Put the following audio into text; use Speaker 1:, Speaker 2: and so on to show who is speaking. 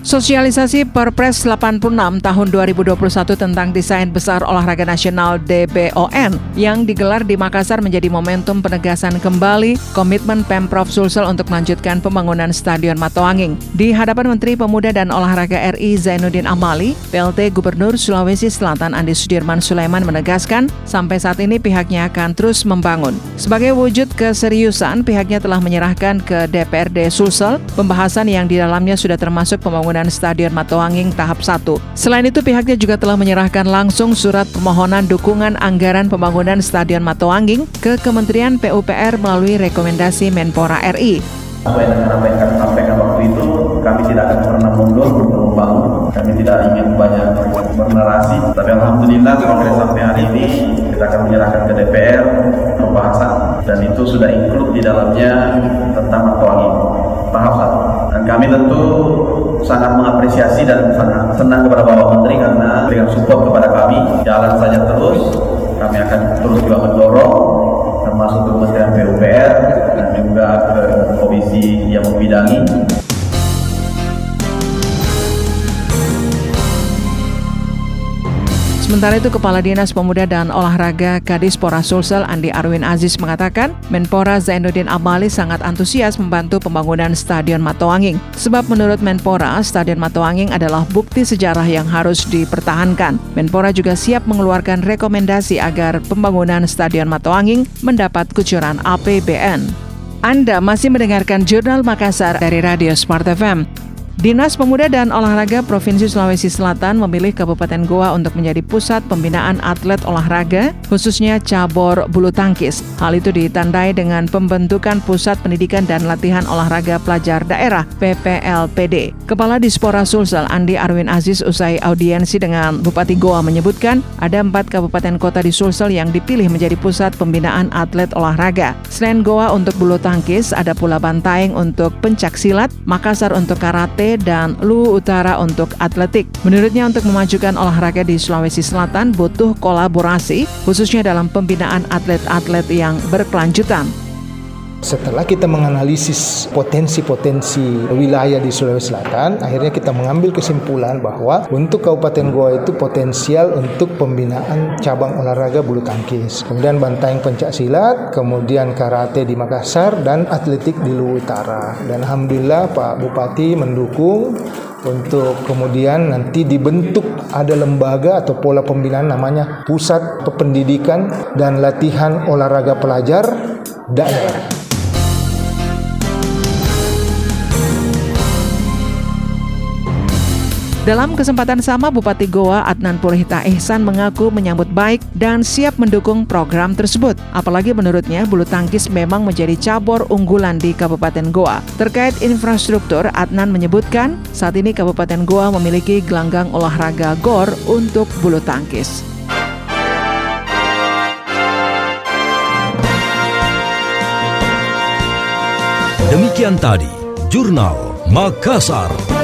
Speaker 1: Sosialisasi Perpres 86 tahun 2021 tentang Desain Besar Olahraga Nasional DBON yang digelar di Makassar menjadi momentum penegasan kembali komitmen Pemprov Sulsel untuk melanjutkan pembangunan Stadion Matoanging. Di hadapan Menteri Pemuda dan Olahraga RI Zainuddin Amali, PLT Gubernur Sulawesi Selatan Andi Sudirman Sulaiman menegaskan sampai saat ini pihaknya akan terus membangun. Sebagai wujud keseriusan, pihaknya telah menyerahkan ke DPRD Sulsel pembahasan yang di dalamnya sudah termasuk pembangunan pembangunan Stadion Matoanging tahap 1. Selain itu pihaknya juga telah menyerahkan langsung surat permohonan dukungan anggaran pembangunan Stadion Matoanging ke Kementerian PUPR melalui rekomendasi Menpora RI.
Speaker 2: Apa yang kami sampaikan waktu itu, kami tidak akan pernah mundur untuk membangun. Kami tidak ingin banyak bernarasi, tapi Alhamdulillah progres sampai hari ini kita akan menyerahkan ke DPR pembahasan dan itu sudah include di dalamnya tentang Matoanging tahap satu. Dan kami tentu sangat mengapresiasi dan sangat senang kepada Bapak Menteri karena dengan support kepada kami. Jalan saja terus kami akan terus juga mendorong termasuk ke Kementerian PUPR dan juga ke komisi yang membidangi
Speaker 1: Sementara itu, Kepala Dinas Pemuda dan Olahraga Kadispora Sulsel Andi Arwin Aziz mengatakan, Menpora Zainuddin Amali sangat antusias membantu pembangunan Stadion Matoanging. Sebab menurut Menpora, Stadion Matoanging adalah bukti sejarah yang harus dipertahankan. Menpora juga siap mengeluarkan rekomendasi agar pembangunan Stadion Matoanging mendapat kucuran APBN. Anda masih mendengarkan Jurnal Makassar dari Radio Smart FM. Dinas Pemuda dan Olahraga Provinsi Sulawesi Selatan memilih Kabupaten Goa untuk menjadi pusat pembinaan atlet olahraga, khususnya cabur bulu tangkis. Hal itu ditandai dengan pembentukan Pusat Pendidikan dan Latihan Olahraga Pelajar Daerah (PPLPD). Kepala Dispora Sulsel Andi Arwin Aziz usai audiensi dengan Bupati Goa menyebutkan ada empat kabupaten kota di Sulsel yang dipilih menjadi pusat pembinaan atlet olahraga. Selain Goa untuk bulu tangkis, ada pula Bantaeng untuk pencak silat, Makassar untuk karate, dan Lu Utara untuk atletik. Menurutnya untuk memajukan olahraga di Sulawesi Selatan butuh kolaborasi khususnya dalam pembinaan atlet-atlet yang berkelanjutan.
Speaker 3: Setelah kita menganalisis potensi-potensi wilayah di Sulawesi Selatan, akhirnya kita mengambil kesimpulan bahwa untuk Kabupaten Goa itu potensial untuk pembinaan cabang olahraga bulu tangkis, kemudian banteng pencak silat, kemudian karate di Makassar dan atletik di Luwu Utara. Dan alhamdulillah Pak Bupati mendukung untuk kemudian nanti dibentuk ada lembaga atau pola pembinaan namanya Pusat Pendidikan dan Latihan Olahraga Pelajar Daerah.
Speaker 1: Dalam kesempatan sama, Bupati Goa Adnan Purhita Ihsan mengaku menyambut baik dan siap mendukung program tersebut. Apalagi menurutnya, bulu tangkis memang menjadi cabur unggulan di Kabupaten Goa. Terkait infrastruktur, Adnan menyebutkan saat ini Kabupaten Goa memiliki gelanggang olahraga GOR untuk bulu tangkis.
Speaker 4: Demikian tadi, Jurnal Makassar.